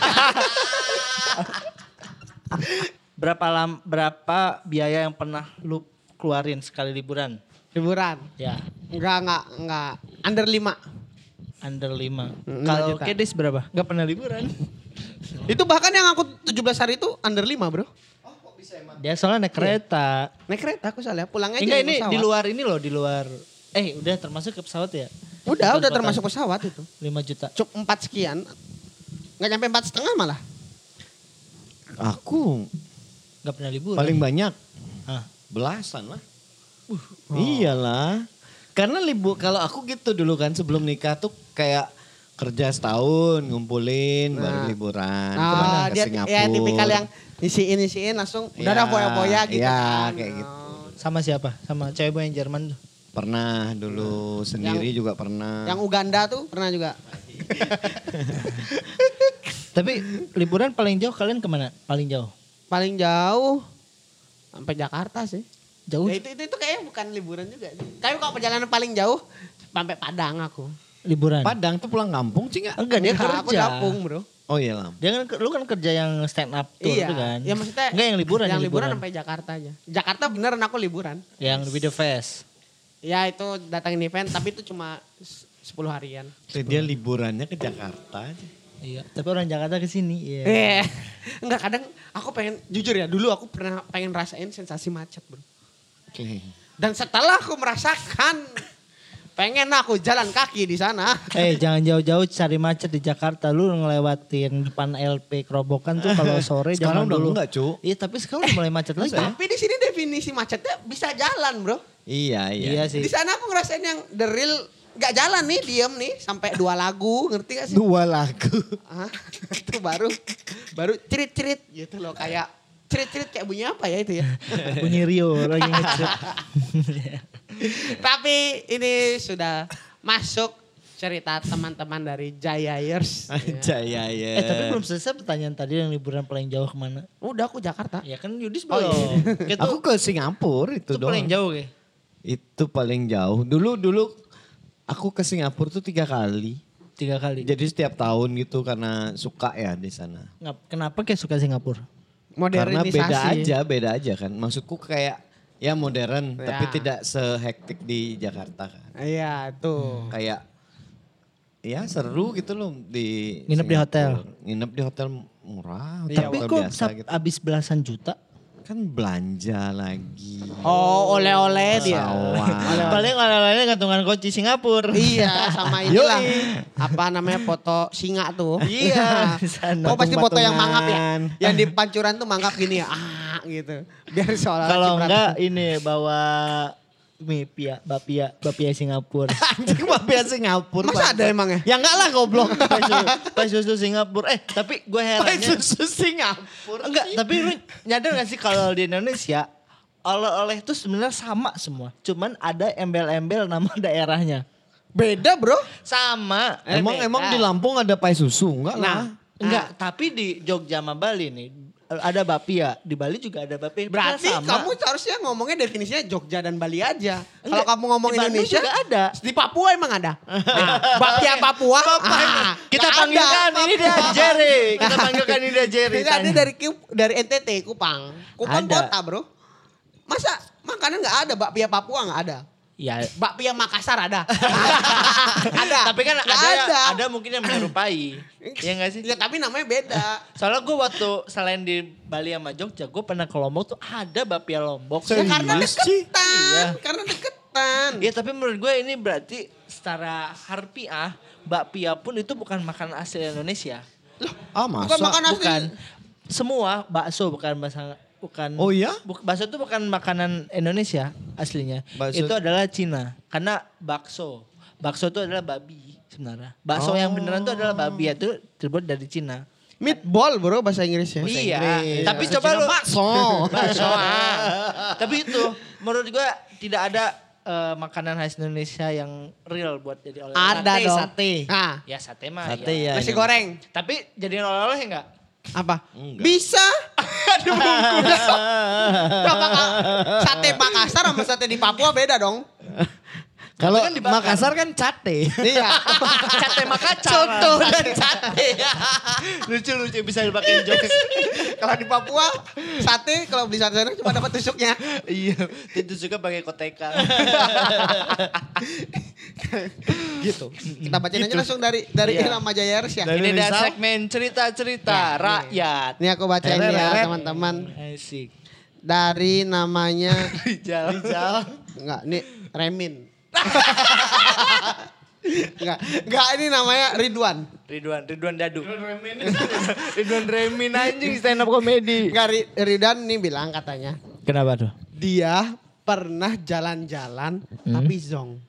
A: berapa lam berapa biaya yang pernah lu keluarin sekali liburan
B: Liburan.
A: ya
B: Enggak, enggak, enggak. Under 5.
A: Under 5
B: Hmm,
A: kalau kedis berapa nggak pernah liburan
B: Itu bahkan yang aku 17 hari itu under 5 bro.
A: dia soalnya naik kereta
B: Naik kereta aku soalnya pulangnya aja
A: enggak ini
B: pesawat.
A: di luar ini loh di luar eh udah termasuk ke pesawat ya
B: Udah, udah termasuk pesawat itu.
A: 5 juta
B: Cuk 4 sekian. Enggak nyampe 4 setengah malah.
C: Aku
A: nggak pernah liburan
C: paling banyak
A: Hah.
C: belasan lah. Iyalah. Karena libur kalau aku gitu dulu kan sebelum nikah tuh kayak kerja setahun ngumpulin baru
B: Nah.
C: liburan
B: Nah,
C: ke mana ke
B: dia
C: Singapura.
B: ya tipikal yang ngisiin ngisiin langsung udah
C: Iya,
B: ada foya-foya gitu
C: iya,
B: kan.
C: kayak gitu.
B: Oh.
A: sama siapa sama cewek yang Jerman tuh
C: pernah dulu sendiri juga pernah.
B: Yang Uganda tuh pernah juga.
A: Tapi liburan paling jauh kalian ke mana? Paling jauh?
B: Paling jauh sampai Jakarta sih.
A: Jauh?
B: Ya, itu, itu itu kayaknya bukan liburan juga sih. Tapi kalau perjalanan paling jauh sampai Padang aku.
A: Liburan?
C: Padang tuh pulang kampung sih nggak?
A: Enggak, dia
B: Enggak, Aku
A: kerja.
B: dapung bro.
C: Oh iya lam.
A: Dia kan, lu kan kerja yang stand up tour
B: iya.
A: itu kan?
B: Ya maksudnya.
A: Enggak yang liburan.
B: Yang liburan sampai Jakarta aja. Jakarta beneran aku liburan.
A: Yang video fest.
B: Ya itu datangin event tapi itu cuma s- 10 harian.
C: Tuh, Dia liburannya ke Jakarta aja.
A: Iya. Tapi orang Jakarta ke sini. Iya.
B: Eh, enggak kadang aku pengen jujur ya dulu aku pernah pengen rasain sensasi macet bro.
C: Oke.
B: Dan setelah aku merasakan pengen aku jalan kaki di sana.
A: Eh jangan jauh-jauh cari macet di Jakarta. Lu ngelewatin depan LP Kerobokan tuh kalau sore
C: Sekarang
A: jangan
C: udah
A: dulu.
C: enggak, Cu.
A: Iya tapi sekarang udah mulai macet lagi.
B: Tapi di sini definisi macetnya bisa jalan bro.
C: Iya iya.
A: Iya sih.
B: Di sana aku ngerasain yang the real gak jalan nih diem nih sampai dua lagu ngerti gak sih?
C: Dua lagu.
B: Ah, itu baru baru cerit-cerit gitu loh kayak cerit-cerit kayak bunyi apa ya itu ya.
A: Bunyi Rio lagi ngecet.
B: Tapi ini sudah masuk cerita teman-teman dari Jaya Years.
C: Jaya ya.
A: eh tapi belum selesai pertanyaan tadi yang liburan paling jauh ke mana?
B: Udah aku Jakarta.
A: Ya kan Yudis
B: Oh,
A: belum.
B: iya.
A: Itu,
C: Aku ke Singapura itu,
A: itu paling
C: doang.
A: jauh ya?
C: Itu paling jauh. Dulu dulu aku ke Singapura tuh tiga kali.
A: Tiga kali.
C: Jadi setiap tahun gitu karena suka ya di sana.
A: Ngap- Kenapa kayak suka Singapura?
C: Karena
B: Modernisasi.
C: beda aja, beda aja kan. Maksudku kayak ya modern
B: Ya.
C: tapi tidak sehektik di Jakarta kan.
B: Iya tuh.
C: Kayak ya seru gitu loh di
A: Nginep di hotel.
C: Nginep di hotel murah, hotel,
B: Iya,
A: Tapi
C: hotel
A: kok
C: biasa gitu.
A: abis belasan juta?
C: Kan belanja lagi.
B: Oh oleh-oleh dia.
A: Paling oleh-olehnya gantungan kunci Singapura.
B: Iya sama inilah. Apa namanya foto singa tuh.
A: Iya.
B: Oh pasti foto yang mangap ya. Yang di pancuran tuh mangap gini ya. Ah gitu. Biar seolah
A: Kalau enggak ini bawa mie pia, bapia, bapia Singapura.
C: Anjing mafia Singapura.
B: Masa ada emang ya?
C: Ya enggak lah goblok.
A: Pai susu, pai susu Singapura. Eh tapi gue
C: Pai
A: herannya.
C: susu Singapura.
A: Enggak, tapi lu nyadar gak sih kalau di Indonesia oleh-oleh itu sebenarnya sama semua. Cuman ada embel-embel nama daerahnya.
B: Beda bro.
A: Sama.
C: Emang
B: beda.
C: emang di Lampung ada pai susu enggak lah.
B: Nah.
A: Enggak, tapi di Jogja sama Bali nih ada bapia. Di Bali juga ada bapia. Padahal
B: Berarti
A: sama.
B: kamu harusnya ngomongnya definisinya Jogja dan Bali aja. Kalau kamu ngomong
A: di
B: Indonesia
A: juga ada.
B: Di Papua emang ada. Nah, Bapia Papua. ah,
A: Kita panggilkan
B: ada.
A: ini dia Jerry. Kita panggilkan ini dia Jerry.
B: Tidak ada dari dari NTT Kupang. Kupang
A: Ada.
B: kota, Bro. Masa makanan nggak ada bakpia Papua nggak ada?
A: Ya,
B: Bakpia Makassar ada. ada.
A: tapi kan
B: Nggak
A: ada, ada mungkin yang menyerupai. Iya gak sih?
B: Ya tapi namanya beda.
A: Soalnya gue waktu selain di Bali sama Jogja, gue pernah ke Lombok tuh ada bapia Lombok.
B: Ya, karena deketan.
A: Iya.
B: Karena deketan.
A: Iya tapi menurut gue ini berarti secara harfiah bakpia pun itu bukan makanan asli Indonesia.
C: Ah
B: Bukan
C: masa?
B: makan asli.
A: Bukan. Semua bakso bukan bahasa bukan
C: Oh iya?
A: buk- bakso itu bukan makanan Indonesia aslinya.
C: Bakso-
A: Itu adalah Cina. Karena bakso. Bakso itu adalah babi sebenarnya. Bakso yang beneran itu adalah babi itu terbuat dari Cina.
B: Meatball bro bahasa Inggrisnya.
A: iya.
C: Inggris.
A: Tapi
C: Bahasa
A: coba
C: Cina
A: lu
C: bakso.
A: bakso. ah. Tapi itu menurut gue tidak ada eh, makanan khas Indonesia yang real buat jadi oleh
B: Ada
C: Sate,
B: dong.
C: sate.
B: Nah,
A: Ya sate mah.
C: Sate
A: ya.
C: ya.
B: nasi
C: ini.
B: goreng.
A: Tapi jadiin oleh-oleh enggak?
B: Apa?
C: Enggak.
B: Bisa. Nah, Maka- sate Makassar sama sate di Papua beda dong.
C: Kalau
A: kan dibakar.
C: Makassar kan cate.
B: Iya.
A: Sate makacar.
B: Soto dan sate.
A: Lucu-lucu bisa dipakai jokes.
B: kalau di Papua sate kalau beli sate sana cuma dapat tusuknya.
A: iya, itu suka pakai koteka.
B: gitu. Kita bacain aja langsung dari dari
A: Iya.
B: Irama Jaya Ers ya.
C: Dari
A: Ini dia
C: Rizal?
A: segmen cerita-cerita
B: Ya,
A: rakyat.
B: Ini aku bacain ya teman-teman.
A: Asik.
B: Dari namanya
A: Rijal.
B: enggak ini Remin. Enggak, enggak ini namanya Ridwan.
A: Ridwan, Ridwan Dadu. Ridwan Remin anjing stand up comedy.
B: Enggak Ri- Ridwan nih bilang katanya
A: Kenapa tuh?
B: dia pernah jalan-jalan tapi zong.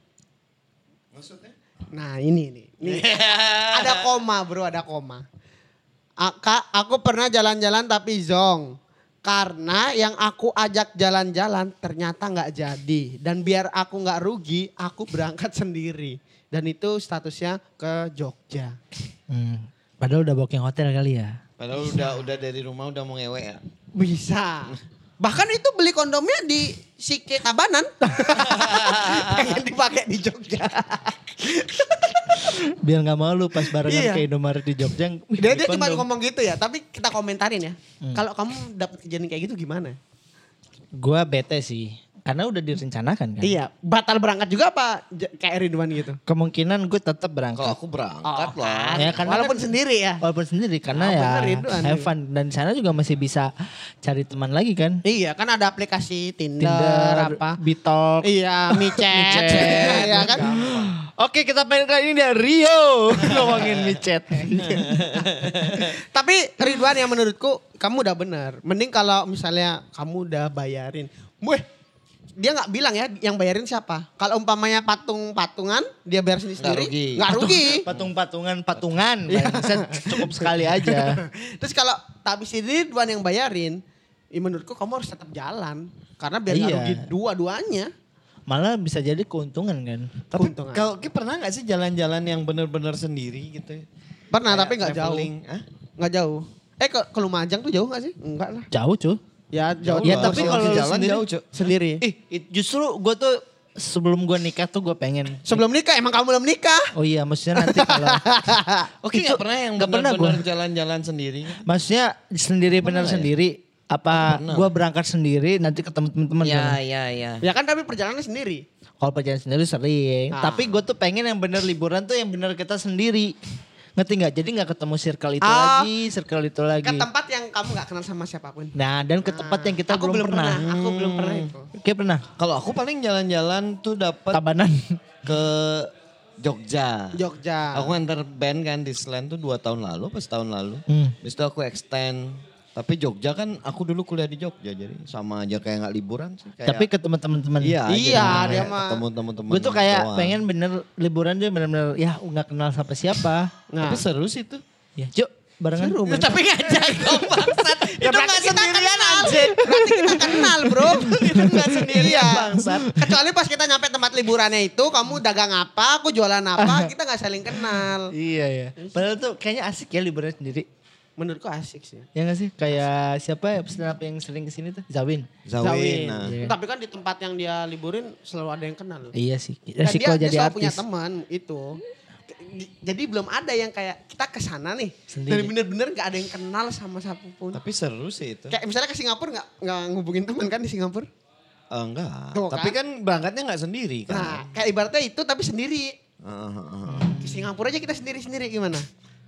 B: Maksudnya? Nah ini nih. Nih, ada koma bro, ada koma. A- Kak, aku pernah jalan-jalan tapi zong. Karena yang aku ajak jalan-jalan ternyata nggak jadi. Dan biar aku nggak rugi, aku berangkat sendiri. Dan itu statusnya ke Jogja.
A: Hmm. Padahal udah booking hotel kali ya.
C: Padahal udah udah dari rumah udah mau ngewe ya.
B: Bisa. Bahkan itu beli kondomnya di Sike Tabanan. Pengen dipakai di Jogja.
A: Biar nggak malu pas barengan
B: Iya.
A: ke Indomaret di Jogja.
B: Dia, dia cuma ngomong gitu ya, tapi kita komentarin ya. Kalau kamu dapat kejadian kayak gitu gimana?
A: Gua bete sih. Karena udah direncanakan kan.
B: Iya, batal berangkat juga apa kayak Ridwan gitu?
A: Kemungkinan gue tetap
C: Kalau
A: berangkat.
C: aku berangkat lah.
A: Ya, karena
B: Walaupun
A: kan-
B: sendiri ya.
A: Walaupun sendiri karena
B: Ah,
A: ya
B: bener, Ridwan.
A: have fun. Dan di sana juga masih bisa cari teman lagi kan.
B: Iya, kan ada aplikasi Tinder,
A: Tinder,
B: apa?
A: Bitalk.
B: Iya, micet.
A: Micet.
B: Iya kan?
A: Oke kita pengen kali ini dari Rio. Ngomongin micet.
B: Tapi Ridwan yang menurutku kamu udah bener. Mending kalau misalnya kamu udah bayarin. Weh, dia nggak bilang ya yang bayarin siapa. Kalau umpamanya patung-patungan, dia bayar sendiri
C: Nggak
B: sendiri.
C: rugi.
B: Nggak rugi.
A: Patung-patungan, patungan. Bisa cukup sekali aja.
B: Terus kalau tak habis Ridwan yang bayarin, ya menurutku kamu harus tetap jalan. Karena biar
A: Iya.
B: rugi dua-duanya.
A: Malah bisa jadi keuntungan kan.
C: Tapi
B: Keuntungan.
C: kalau Ki pernah nggak sih jalan-jalan yang benar-benar sendiri gitu?
B: Pernah
C: Kayak
B: tapi nggak jauh. Nggak jauh. Eh ke, ke Lumajang tuh jauh nggak sih? Enggak lah.
A: Jauh cuy.
B: Ya jauh.
A: Ya,
C: lah,
A: tapi kalau lu
C: jalan
A: sendiri-
C: jauh, Cuk.
B: sendiri.
A: Ih, it- justru gue tuh sebelum gue nikah tuh gue pengen.
B: Sebelum nikah emang kamu belum nikah?
A: Oh iya, maksudnya nanti kalau
C: Oke nggak pernah yang
A: nggak pernah
C: jalan-jalan sendiri?
A: maksudnya sendiri benar
C: ya?
A: sendiri apa gue berangkat sendiri nanti ketemu teman-teman kan?
C: ya, ya.
B: Ya kan tapi perjalanan sendiri.
A: Kalau perjalanan sendiri sering,
B: Ah.
A: tapi gue tuh pengen yang bener liburan tuh yang bener kita sendiri. Ngerti nggak? Jadi nggak ketemu circle itu
B: Ah.
A: lagi, circle itu lagi.
B: Ke tempat yang kamu nggak kenal sama siapa pun.
A: Nah, dan ke tempat yang kita
B: Aku
A: belum, pernah.
B: Aku belum pernah itu.
A: Kayak pernah.
C: Kalau aku paling jalan-jalan tuh dapat
A: Tabanan.
C: ke Jogja.
B: Jogja.
C: Aku nganter band kan di Selain tuh dua tahun lalu, pas tahun lalu.
A: Hmm.
C: Habis itu aku extend. Tapi Jogja kan aku dulu kuliah di Jogja jadi sama aja kayak nggak liburan sih. Kayak,
A: Tapi ketemu teman-teman.
C: iya,
B: Iya, dia mah.
C: ketemu teman-teman.
A: Gue tuh kayak
C: doang.
A: pengen bener liburan dia bener-bener ya nggak kenal siapa siapa.
B: Nah.
C: Tapi seru sih tuh.
A: Ya, yuk barengan.
B: Seru,
A: Ya, tapi ngajak dong bangsat.
B: Ya
A: Itu
B: berarti
A: nggak
B: kita
A: sendirian
B: kenal.
A: anjir.
B: Berarti kita kenal bro.
A: Itu nggak sendirian
B: Iya.
A: bangsat.
B: Kecuali pas kita nyampe tempat liburannya itu, kamu dagang apa, aku jualan apa, kita nggak saling kenal.
A: Iya ya. Padahal tuh kayaknya asik ya liburan sendiri.
B: Menurutku asik sih.
A: Ya gak sih? Kayak siapa ya stand up yang sering ke sini tuh? Zawin.
C: Zawin. Nah.
A: Iya.
B: Tapi kan di tempat yang dia liburin selalu ada yang kenal.
A: Iya sih.
B: Dan
A: Resiko
B: dia, dia
A: jadi
B: selalu punya
A: artis.
B: teman itu. Jadi belum ada yang kayak kita ke sana nih.
A: Sendiri.
B: Dan bener-bener gak ada yang kenal sama siapa pun.
C: Tapi seru sih itu.
B: Kayak misalnya ke Singapura gak, nggak ngubungin teman kan di Singapura.
C: Eh, enggak.
B: Tuh,
C: Tapi
B: kan?
C: kan berangkatnya enggak sendiri kan.
B: Nah kayak ibaratnya itu tapi sendiri.
C: Heeh, heeh, heeh.
B: Ke Singapura aja kita sendiri-sendiri gimana?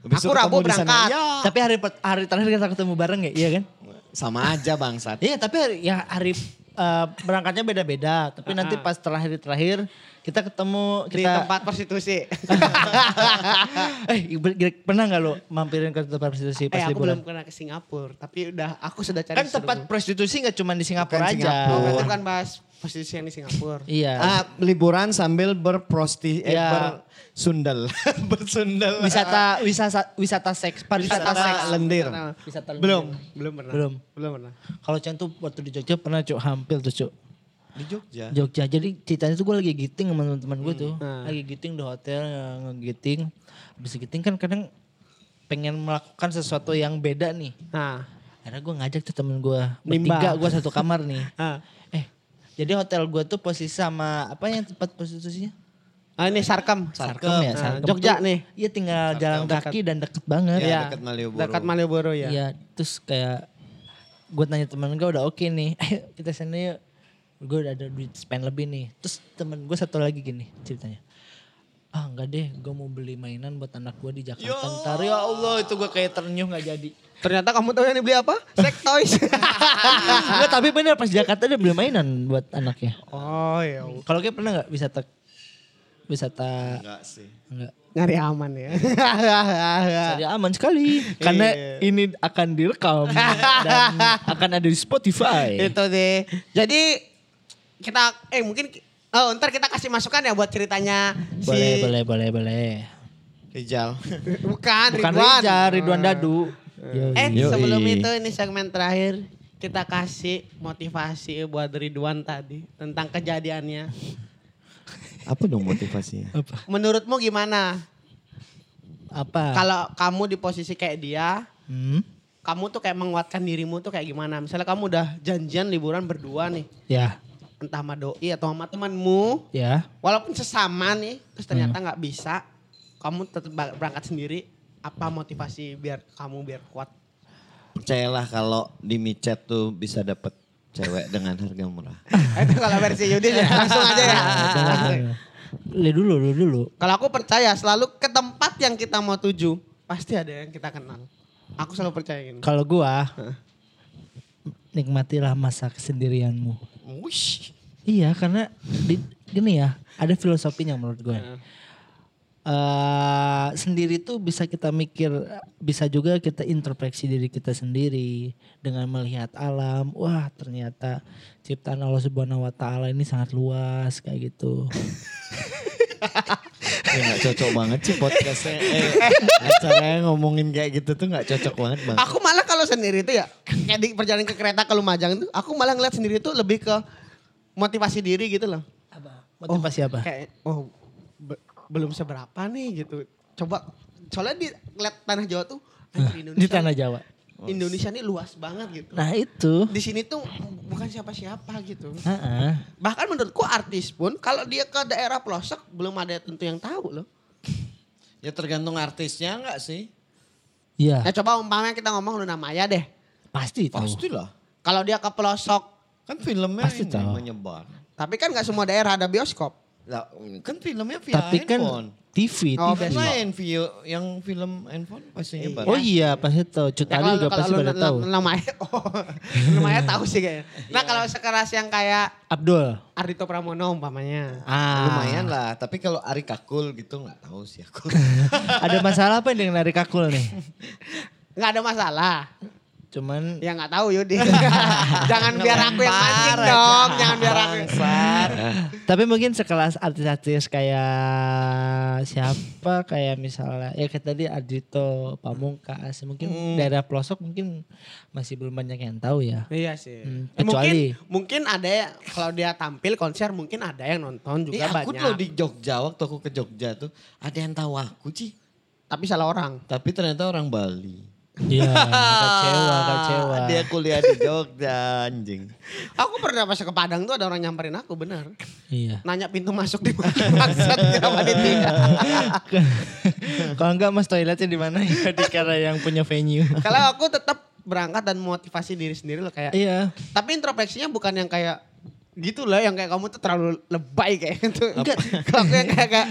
C: Habis
B: Aku Rabu
C: di
B: berangkat.
C: Ya.
A: Tapi hari hari terakhir kita ketemu bareng ya, iya kan?
C: Sama aja bangsat.
A: Iya, tapi hari, ya hari eh, berangkatnya beda-beda. Tapi nanti pas terakhir-terakhir kita ketemu
B: Di
A: kita
B: tempat prostitusi.
A: eh pernah nggak lo mampirin ke tempat prostitusi pas
B: eh aku
A: liburan?
B: belum pernah ke Singapura. Tapi udah aku sudah cari
A: Kan tempat
B: seru.
A: prostitusi nggak cuma di Singapura
C: Bukan
A: aja.
C: Singapura.
B: Oh, bukan bahas prostitusi yang di Singapura.
A: Iya.
C: Ah, liburan sambil berprosti eh,
A: Ya.
C: bersundal. bersundal.
A: wisata wisata wisata seks pariwisata
C: Wisata
A: seks
C: lendir.
A: wisata lendir.
C: Belum.
B: Belum pernah.
A: belum
B: Belum pernah.
A: kalau Chan tuh waktu di Jogja pernah cuk hampir tuh cuk
C: Di Jogja.
A: Jogja jadi ceritanya tuh gue lagi giting sama teman-teman gue tuh
B: Hmm.
A: lagi giting di hotel ngegiting habis giting kan kadang pengen melakukan sesuatu yang beda nih
B: Nah.
A: akhirnya gue ngajak tuh temen gue bertiga gue satu kamar nih
B: Ah.
A: Jadi hotel gue tuh posisi sama apa yang tempat prostitusinya
B: Ah, ini Sarkem.
A: Sarkem ya
B: Nah,
A: Sarkem
B: Jogja
A: tuh-
B: nih.
A: iya tinggal jalan kaki dan deket banget
C: Ya, dekat Malioboro.
B: Dekat Malioboro ya.
A: Iya, terus kayak gue tanya temen gue udah oke nih, ayo kita sana yuk. Gue udah ada duit spend lebih nih. Terus temen gue satu lagi gini ceritanya. Ah enggak deh, gue mau beli mainan buat anak gue di Jakarta ntar. Ya Allah itu gue kayak ternyuh gak jadi.
B: Ternyata kamu tahu yang dibeli apa? Sex toys.
A: Enggak tapi bener pas Jakarta dia beli mainan buat anaknya.
B: oh iya.
A: Kalau kayak pernah gak wisata wisata
C: Enggak sih.
A: enggak
B: Nyari aman ya.
A: Jadi aman sekali karena
B: Iya.
A: ini akan direkam dan akan ada di Spotify.
B: Itu deh. Jadi kita eh mungkin oh ntar kita kasih masukan ya buat ceritanya
A: Boleh,
B: si
A: boleh, boleh, boleh.
C: Rijal.
B: bukan,
A: Bukan
B: Ridwan.
A: Rizal, Ridwan Dadu.
B: Eh
C: Yoi.
B: sebelum itu ini segmen terakhir kita kasih motivasi buat Ridwan tadi tentang kejadiannya.
C: Apa dong motivasinya?
A: Apa?
B: Menurutmu gimana?
A: Apa?
B: Kalau kamu di posisi kayak dia,
A: Hmm?
B: kamu tuh kayak menguatkan dirimu tuh kayak gimana? Misalnya kamu udah janjian liburan berdua nih,
A: Ya,
B: entah sama doi atau sama temanmu,
A: ya.
B: walaupun sesama nih, terus ternyata nggak bisa, kamu tetap berangkat sendiri. Apa motivasi biar kamu biar kuat?
C: Percayalah kalau di micet tuh bisa dapet cewek dengan harga murah.
B: Itu kalau versi Yudin ya, langsung aja ya.
A: Lu dulu, lu dulu.
B: Kalau aku percaya selalu ke tempat yang kita mau tuju, pasti ada yang kita kenal. Aku selalu percaya gini.
A: Kalau gua, nikmatilah masa kesendirianmu.
C: Wush.
A: Iya, karena di, gini ya, ada filosofinya menurut gue. eh sendiri tuh bisa kita mikir, bisa juga kita introspeksi diri kita sendiri dengan melihat alam. Wah, ternyata ciptaan Allah Subhanahu wa taala ini sangat luas kayak gitu.
C: Ya gak cocok banget sih podcastnya. Eh, acaranya ngomongin kayak gitu tuh gak cocok banget bang.
B: Aku malah kalau sendiri itu ya, kayak di perjalanan ke kereta ke Lumajang itu, aku malah ngeliat sendiri itu lebih ke motivasi diri gitu loh.
A: Motivasi apa?
B: Kayak, oh be- belum seberapa nih gitu. Coba, soalnya di lihat tanah Jawa tuh, Indonesia,
A: Di tanah Jawa.
B: Indonesia ini luas banget gitu.
A: Nah itu.
B: Di sini tuh bukan siapa-siapa gitu.
A: Heeh.
B: Bahkan menurutku artis pun kalau dia ke daerah pelosok belum ada tentu yang tahu loh.
C: Ya tergantung artisnya gak sih?
A: Iya.
B: Nah coba umpamanya kita ngomong Luna Maya deh.
A: Pasti tahu.
C: Pastilah.
B: Kalau dia ke pelosok,
C: Kan filmnya
A: Pasti
C: ini
A: tahu.
C: menyebar.
B: tapi kan nggak semua daerah ada bioskop.
C: Lah, kan filmnya via
A: Tapi kan
C: handphone.
A: TV,
B: Oh,
A: TV.
C: Lain video yang film handphone pasti nyebar.
A: Oh iya pasti tahu. Cut
B: Ya,
A: Ali juga pasti pada tahu.
B: Luna Maya, oh, Luna Maya tahu sih kayaknya. Nah kalau sekeras yang kayak
A: Abdul.
B: Ardito Pramono umpamanya.
A: Ah.
C: Lumayan lah, tapi kalau Ari Kakul gitu nggak tahu sih aku.
A: Ada masalah apa dengan Nari Kakul nih?
B: Nggak ada masalah.
A: Cuman
B: Ya nggak tahu Yudi. Jangan biar aku yang mancing dong. Jangan biar aku.
A: tapi mungkin sekelas artis-artis kayak siapa kayak misalnya ya kayak tadi Ardito Pamungkas mungkin daerah pelosok mungkin masih belum banyak yang tahu ya.
B: Iya sih.
A: Hmm,
B: Eh, mungkin
A: kecuali-
B: mungkin ada ya kalau dia tampil konser mungkin ada yang nonton juga
C: aku
B: banyak.
C: loh di Jogja waktu aku ke Jogja tuh ada yang tahu aku sih.
B: Tapi salah orang.
C: Tapi ternyata orang Bali.
A: Iya, kecewa, kecewa.
C: Dia kuliah di Jogja anjing.
B: Aku pernah pas ke Padang tuh ada orang nyamperin aku bener.
A: Iya.
B: Nanya pintu masuk di mana maksud kira panitia.
A: Kalau enggak Mas toiletnya di mana ya di karena yang punya venue.
B: Kalau aku tetap berangkat dan motivasi diri sendiri loh kayak.
A: Iya.
B: Tapi introspeksinya bukan yang kayak gitu lah yang kayak kamu tuh terlalu lebay kayak gitu. Enggak. Kalau aku yang kayak kayak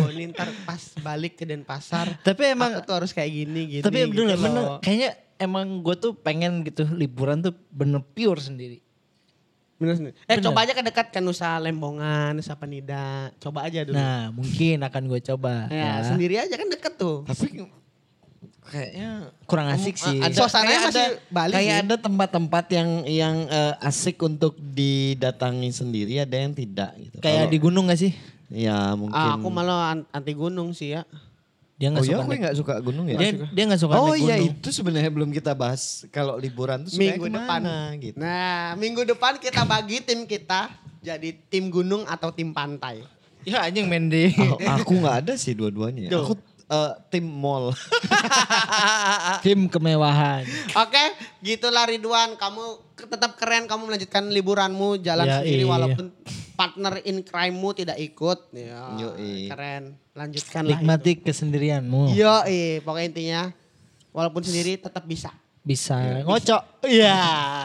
B: oh ini ntar pas balik ke Denpasar.
A: Tapi emang
B: aku tuh harus kayak gini gini.
A: tapi
B: gitu
A: bener bener
B: loh.
A: kayaknya emang gue tuh pengen gitu liburan tuh bener pure sendiri.
B: Bener, bener. Eh
A: Bener.
B: coba aja ke dekat ke Nusa Lembongan, Nusa Penida. Coba aja dulu.
A: Nah mungkin akan gue coba.
B: ya,
A: ya.
B: sendiri aja kan deket tuh.
C: Tapi kayaknya
A: Kurang asik sih.
C: ada
B: Suasananya
C: kayak
B: masih
C: ada,
B: Bali
C: kayak
B: sih.
C: ada tempat-tempat yang yang eh, asik untuk didatangi sendiri ada yang tidak gitu.
A: Kayak di gunung gak sih?
C: ya mungkin.
B: Ah, aku malah an- anti gunung sih ya.
A: Dia
C: Oh
A: gak
C: iya,
A: suka
C: aku
A: naik.
C: nggak suka gunung ya.
A: Dia dia gak suka
C: Oh
A: naik
C: iya
A: gunung.
C: itu sebenarnya belum kita bahas kalau liburan tuh
B: Minggu depan.
C: ke mana, gitu.
B: Nah, minggu depan kita bagi tim kita jadi tim gunung atau tim pantai.
A: Ya anjing Mendy.
C: Aku, aku nggak ada sih dua-duanya. Aku eh, tim mall.
A: Tim kemewahan.
B: Oke, gitulah Ridwan. Kamu tetap keren kamu melanjutkan liburanmu jalan
A: Ya,
B: sendiri
A: iya.
B: walaupun partner in crime-mu tidak ikut. Ya,
C: Yoi.
B: keren. Lanjutkan.
A: Nikmati kesendirianmu.
B: Yo, pokoknya intinya walaupun sendiri tetap bisa.
A: Bisa ngocok. Iya.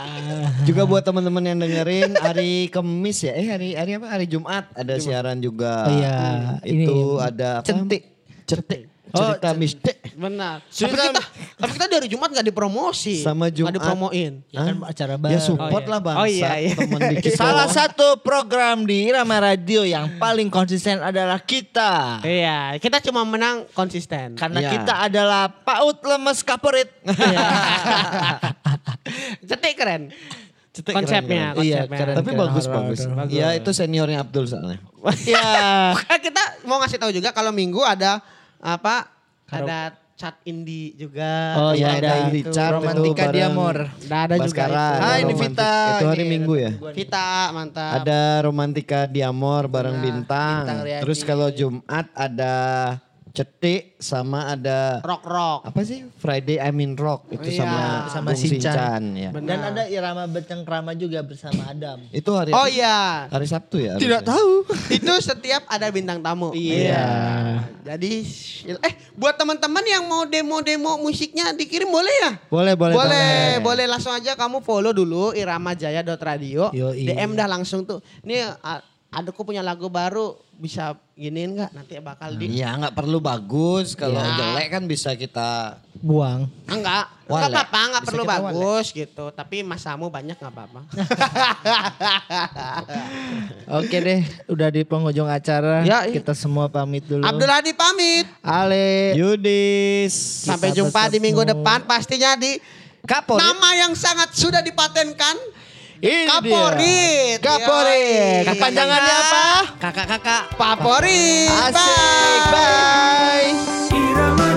C: juga buat teman-teman yang dengerin hari Kamis ya. Eh hari hari apa? Hari Jumat ada siaran juga.
A: Oh iya,
C: Hmm, Itu
A: ini.
C: ada apa?
A: Centik.
C: Cetik.
A: Oh,
C: Cerita mistik.
B: Benar. Tapi
A: Cerita-
B: kita, tapi kita dari Jumat gak dipromosi.
C: Sama Jumat.
B: Gak dipromoin.
A: Ya kan acara baru.
C: Ya support
B: Oh, iya.
C: lah bangsa.
B: Oh, iya, iya.
C: Teman dikit
A: Salah
C: doang.
A: satu program di Irama Radio yang paling konsisten adalah kita.
B: Iya, kita cuma menang konsisten.
A: Karena
C: Iya.
A: kita adalah PAUD lemes kaporit.
B: Cetek keren.
C: Cetek
B: konsepnya,
C: keren, keren.
A: Iya,
B: konsepnya.
A: keren.
C: Tapi bagus
A: Keren,
C: bagus.
A: keren.
C: Ya itu seniornya Abdul soalnya.
A: ya.
B: kita mau ngasih tahu juga kalau minggu ada apa? Ada chat indie juga.
A: Oh,
C: Iya,
A: ada
C: indie
B: itu.
C: chat
A: Romantika
C: itu
A: Diamor.
B: Udah ada juga itu.
C: ada
A: Hai, ini Vita.
C: Itu hari
A: Ini
C: Minggu ya.
B: Vita, mantap.
C: Ada Romantika Diamor bareng
B: Nah,
C: bintang.
A: Bintang.
C: Terus kalau Jumat ada Cetik sama ada
B: rock rock.
C: apa sih Friday I mean Rock itu
B: Iya.
C: sama
A: Sama
C: Bung
A: Sinchan.
C: ya.
B: Benar.
A: Dan ada Irama Becengkrama juga bersama Adam.
C: Itu hari
B: Oh iya.
C: hari Sabtu ya?
A: Tidak
C: harusnya?
A: tahu.
B: Itu setiap ada bintang tamu.
A: Iya.
B: Jadi eh buat teman-teman yang mau demo-demo musiknya dikirim boleh ya?
C: Boleh, boleh,
B: boleh, boleh langsung aja kamu follow dulu iramajaya.radio.
A: Yoi.
B: DM dah langsung tuh. Ini a- adukku punya lagu baru bisa giniin nggak? Nanti bakal di
C: Iya nggak perlu bagus kalau
B: Iya.
C: jelek kan bisa kita
A: Buang.
B: Enggak, enggak apa-apa, enggak
C: Bisa
B: perlu bagus gitu. Tapi masamu banyak enggak apa-apa.
A: Oke deh, udah di penghujung acara.
B: Ya, iya.
A: Kita semua pamit dulu.
B: Abdul Hadi pamit.
A: Ale.
C: Yudis
B: Sampai
A: Kita
B: jumpa di minggu depan pastinya di
C: Kaporit.
B: nama yang sangat sudah dipatenkan.
A: Ini Kaporit. Dia.
B: Kaporit.
A: Kakak
B: iya,
A: iya. apa?
C: Kakak-kakak.
B: Favorit.
A: Asik.
B: Bye.
A: Bye. Irama